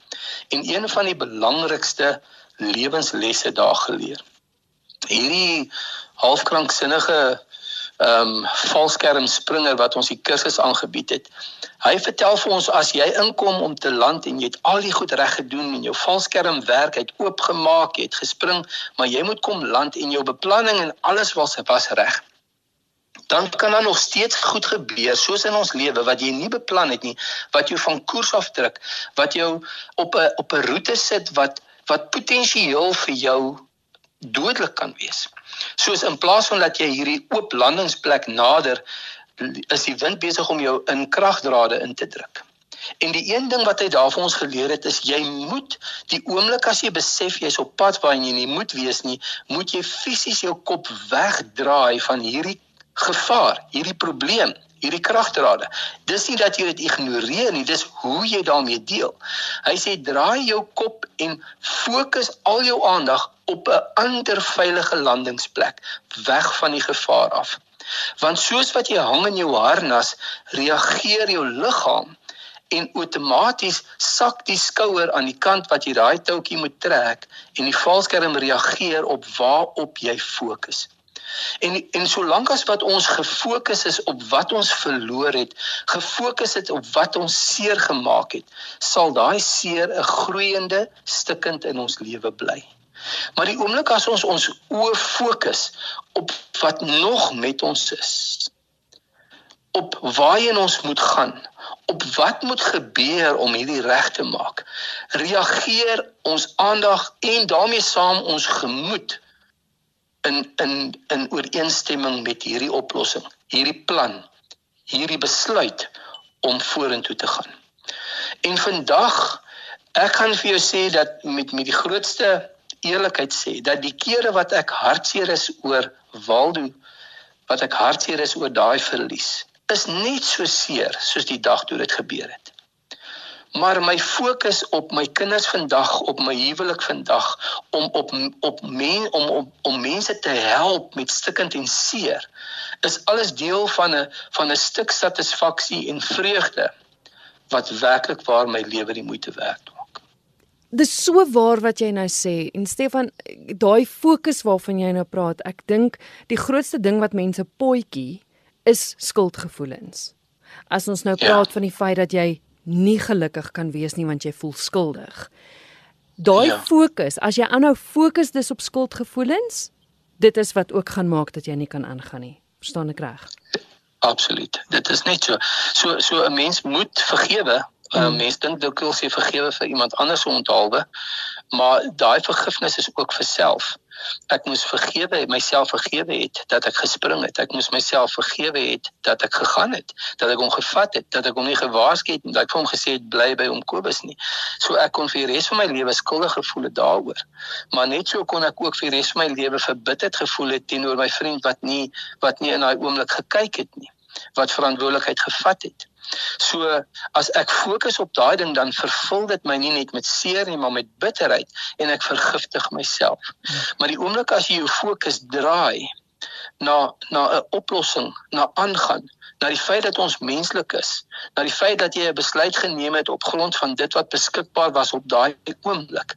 En een van die belangrikste lewenslesse daar geleer. Hierdie halfkranksinnige ehm um, valskermspringer wat ons die kursus aangebied het. Hy vertel vir ons as jy inkom om te land en jy het al die goed reg gedoen en jou valskerm werk, hy het oopgemaak, jy het gespring, maar jy moet kom land en jou beplanning en alles was was reg. Dan kan daar nog steeds goed gebeur soos in ons lewe wat jy nie beplan het nie, wat jou van koers afdruk, wat jou op 'n op 'n roete sit wat wat potensieel vir jou dodelik kan wees. Soos in plaas van dat jy hierdie oop landingsplek nader is die wind besig om jou in kragdrade in te druk. En die een ding wat hy daar vir ons geleer het is jy moet die oomblik as jy besef jy's op pad waar jy nie moet wees nie, moet jy fisies jou kop wegdraai van hierdie gevaar, hierdie probleem, hierdie kragdrade. Dis nie dat jy dit ignoreer nie, dis hoe jy daarmee deel. Hy sê draai jou kop en fokus al jou aandag op 'n ander veilige landingsplek, weg van die gevaar af. Want soos wat jy hang in jou harnas, reageer jou liggaam en outomaties sak die skouer aan die kant wat jy daai touwtjie moet trek en die valskerm reageer op waarop jy fokus. En en solank as wat ons gefokus is op wat ons verloor het, gefokus het op wat ons seer gemaak het, sal daai seer 'n groeiende stikkend in ons lewe bly. Maar die oomblik as ons ons oë fokus op wat nog met ons is, op waarheen ons moet gaan, op wat moet gebeur om hierdie reg te maak, reageer ons aandag en daarmee saam ons gemoed in in in ooreenstemming met hierdie oplossing, hierdie plan, hierdie besluit om vorentoe te gaan. En vandag ek kan vir jou sê dat met met die grootste eerlikheid sê dat die kere wat ek hartseer is oor Waldo, wat ek hartseer is oor daai verlies, is net so seer soos die dag toe dit gebeur het maar my fokus op my kinders vandag, op my huwelik vandag om op op men om om om mense te help met stikkend en seer is alles deel van 'n van 'n stuk satisfaksie en vreugde wat werklik waar my lewe die moeite werd maak. Dis so waar wat jy nou sê en Stefan, daai fokus waarvan jy nou praat, ek dink die grootste ding wat mense potjie is skuldgevoelens. As ons nou ja. praat ja. van die feit dat jy nie gelukkig kan wees nie want jy voel skuldig. Daai ja. fokus, as jy aanhou fokus dis op skuldgevoelens, dit is wat ook gaan maak dat jy nie kan aangaan nie. Verstaan ek reg? Absoluut. Dit is net so. So so 'n mens moet vergewe. 'n hmm. Mens dink dikwels jy vergewe vir iemand anders onthaalwe, maar daai vergifnis is ook vir self. Ek moes vergewe myself vergewe het dat ek gespring het. Ek moes myself vergewe het dat ek gegaan het dat ek hom gevat het dat ek hom nie gewaarsku het dat ek vir hom gesê het bly by hom Kobus nie. So ek kon vir die res van my lewe skuldig gevoel het daaroor. Maar net so kon ek ook vir die res van my lewe verbitterd gevoel het teenoor my vriend wat nie wat nie in daai oomblik gekyk het nie wat verantwoordelikheid gevat het So as ek fokus op daai ding dan vervul dit my nie net met seer nie, maar met bitterheid en ek vergiftig myself. Maar die oomblik as jy jou fokus draai na na 'n oplossing, na aangaan, na die feit dat ons menslik is, na die feit dat jy 'n besluit geneem het op grond van dit wat beskikbaar was op daai oomblik,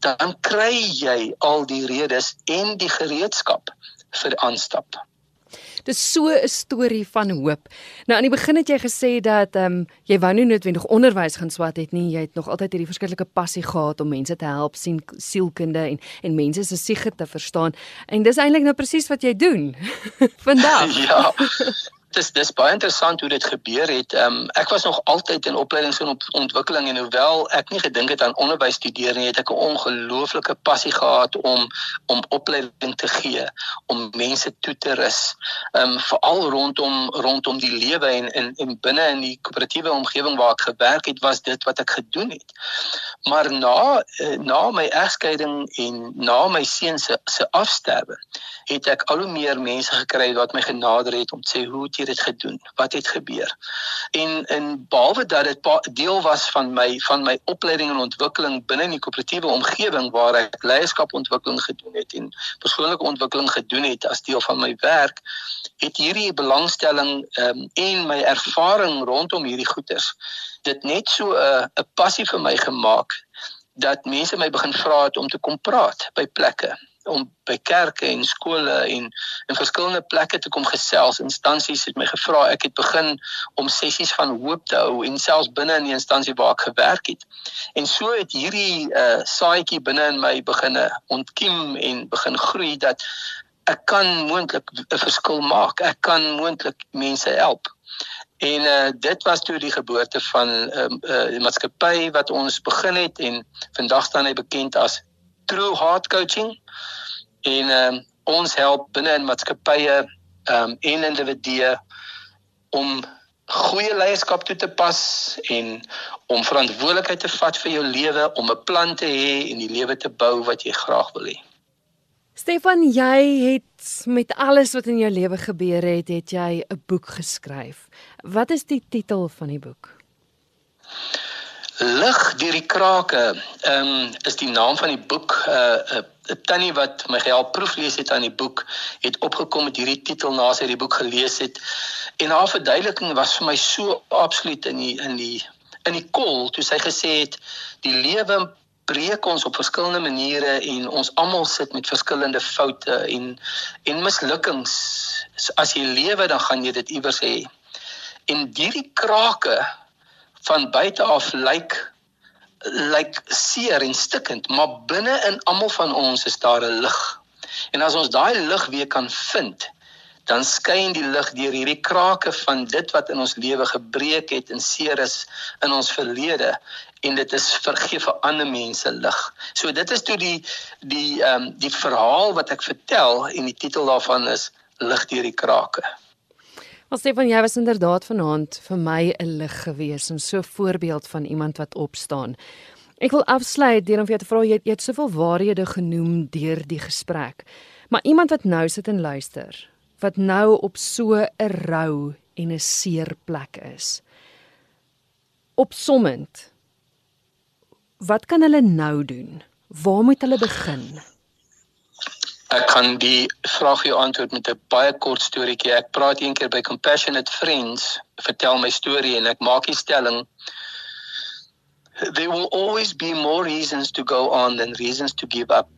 dan kry jy al die redes en die gereedskap vir aanstap. Dis so 'n storie van hoop. Nou aan die begin het jy gesê dat ehm um, jy wou nie noodwendig onderwys gaan swat het nie. Jy het nog altyd hierdie verskillike passie gehad om mense te help sien sielkunde en en mense se siege te verstaan. En dis eintlik nou presies wat jy doen vandag. ja dis dis baie interessant hoe dit gebeur het. Ehm um, ek was nog altyd in opleidings en op ontwikkeling en hoewel ek nie gedink het aan onderwys studeer nie, het ek 'n ongelooflike passie gehad om om opleiding te gee, om mense toe te rus. Ehm um, veral rondom rondom die lewe en in en binne in die koöperatiewe omgewing waar ek gewerk het, was dit wat ek gedoen het. Maar na eh, na my egskeiding en na my seun se se afsterwe, het ek al hoe meer mense gekry wat my genader het om te sê hoe jy dit gedoen? Wat het gebeur? En in behalwe dat dit deel was van my van my opleiding en ontwikkeling binne die koöperatiewe omgewing waar ek leierskapontwikkeling gedoen het en persoonlike ontwikkeling gedoen het as deel van my werk, het hierdie belangstelling um, en my ervaring rondom hierdie goeters dit net so 'n uh, 'n passie vir my gemaak dat mense my begin vra het om te kom praat by plekke om by kerke en skole en in verskillende plekke te kom gesels. Instansies het my gevra. Ek het begin om sessies van hoop te hou en selfs binne in die instansie waar ek gewerk het. En so het hierdie uh saadjie binne in my beginne ontkiem en begin groei dat ek kan moontlik 'n verskil maak. Ek kan moontlik mense help. En uh dit was toe die geboorte van 'n uh, uh, maatskappy wat ons begin het en vandag staan hy bekend as True Heart Coaching en um, ons help binne in maatskappye um, en individue om goeie leierskap toe te pas en om verantwoordelikheid te vat vir jou lewe, om 'n plan te hê en die lewe te bou wat jy graag wil hê. Stefan, jy het met alles wat in jou lewe gebeur het, het jy 'n boek geskryf. Wat is die titel van die boek? Lig deur die krake. Ehm um, is die naam van die boek 'n uh, 'n uh, tannie wat my gehelp proeflees het aan die boek het opgekom met hierdie titel na sy die boek gelees het. En haar verduideliking was vir my so absoluut in die in die in die kol toe sy gesê het die lewe breek ons op verskillende maniere en ons almal sit met verskillende foute en en mislukkings. As jy lewe dan gaan jy dit iewers hê. En hierdie krake van buite af lyk lyk seer en stikkend, maar binne in almal van ons is daar 'n lig. En as ons daai lig weer kan vind, dan skyn die lig deur hierdie krake van dit wat in ons lewe gebreek het en seer is in ons verlede en dit is vergeef vir ander mense lig. So dit is toe die die ehm um, die verhaal wat ek vertel en die titel daarvan is lig deur die krake. Wel Stefan, jy was inderdaad vanaand vir my 'n lig gewees en so 'n voorbeeld van iemand wat opstaan. Ek wil afsluit deur om vir jou te vra jy het, het soveel waarhede genoem deur die gesprek. Maar iemand wat nou sit en luister, wat nou op so 'n rou en 'n seer plek is. Opsommend. Wat kan hulle nou doen? Waar moet hulle begin? Ek kan die vraag jou antwoord met 'n baie kort storieetjie. Ek praat eendag by Compassionate Friends, vertel my storie en ek maak die stelling There will always be more reasons to go on than reasons to give up.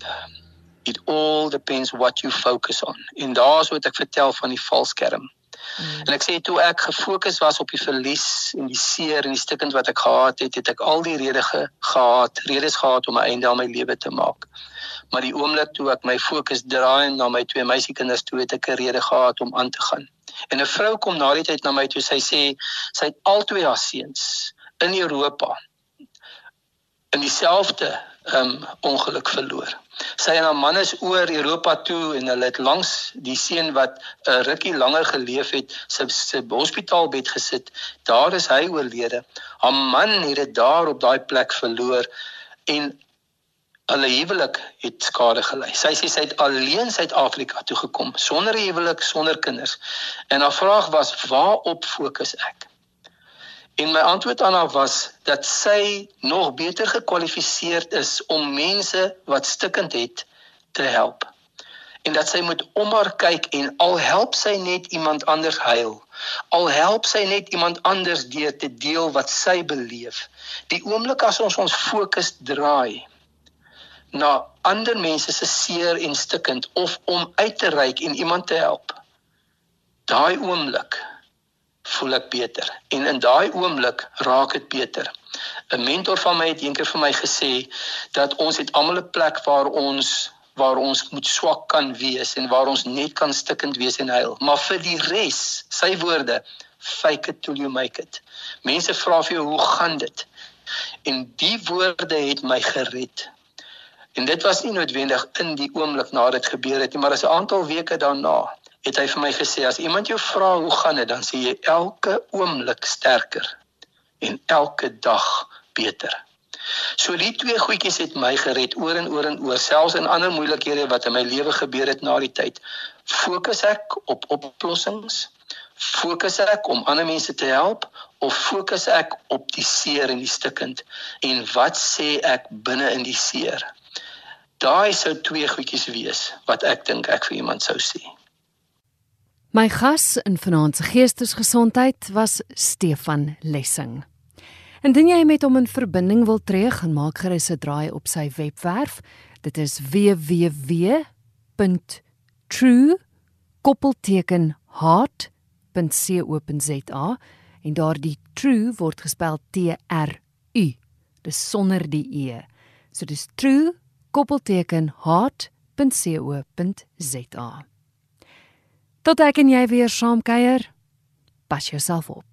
It all depends what you focus on. En daar's wat ek vertel van die valskerm. Mm. En ek sê toe ek gefokus was op die verlies en die seer en die stikkend wat ek gehad het, het ek al die redes ge gehad, redes gehad om 'n einde aan my lewe te maak. Maar die oomblik toe ek my fokus draai na my twee meisiekinders toe, het ek 'n rede gehad om aan te gaan. En 'n vrou kom na die tyd na my toe, sy sê sy het al twee haar seuns in Europa in dieselfde um ongeluk verloor. Sy en haar man is oor Europa toe en hulle het langs die seun wat 'n uh, rukkie langer geleef het, sy sy hospitaalbed gesit. Daar is hy oorlede. Haar man het dit daar op daai plek verloor en hulle huwelik het skade gely. Sy sê sy het alleen Suid-Afrika toe gekom sonder 'n huwelik, sonder kinders. En haar vraag was: "Waarop fokus ek?" En my antwoord aan haar was dat sy nog beter gekwalifiseerd is om mense wat stikkend het te help. En dat sy moet om haar kyk en al help sy net iemand anders huil, al help sy net iemand anders deur te deel wat sy beleef. Die oomblik as ons ons fokus draai na ander mense se seer en stikkend of om uit te reik en iemand te help. Daai oomblik voel ek beter en in daai oomblik raak dit beter. 'n Mentor van my het eendag vir my gesê dat ons het almal 'n plek waar ons waar ons moet swak kan wees en waar ons net kan stikkend wees en huil. Maar vir die res, sy woorde, fake it till you make it. Mense vra vir jou, "Hoe gaan dit?" En die woorde het my gered. En dit was nie noodwendig in die oomblik nadat dit gebeur het nie, maar as 'n aantal weke daarna het hy vir my gesê as iemand jou vra hoe gaan dit dan sê jy elke oomblik sterker en elke dag beter. So die twee goedjies het my gered oor en oor en oor selfs in ander moeilikhede wat in my lewe gebeur het na die tyd. Fokus ek op oplossings? Fokus ek om ander mense te help of fokus ek op die seer en die stikkend? En wat sê ek binne in die seer? Daai sou twee goedjies wees wat ek dink ek vir iemand sou sê. My gas in vanaand se geestesgesondheid was Stefan Lessing. Indien jy met hom in verbinding wil tree, gaan maak gerus 'n draai op sy webwerf. Dit is www.true.heart.co.za en daardie true word gespel T R U. Dis sonder die e. So dis true.heart.co.za. Tot ek en jy weer saam kuier. Pas jouself op.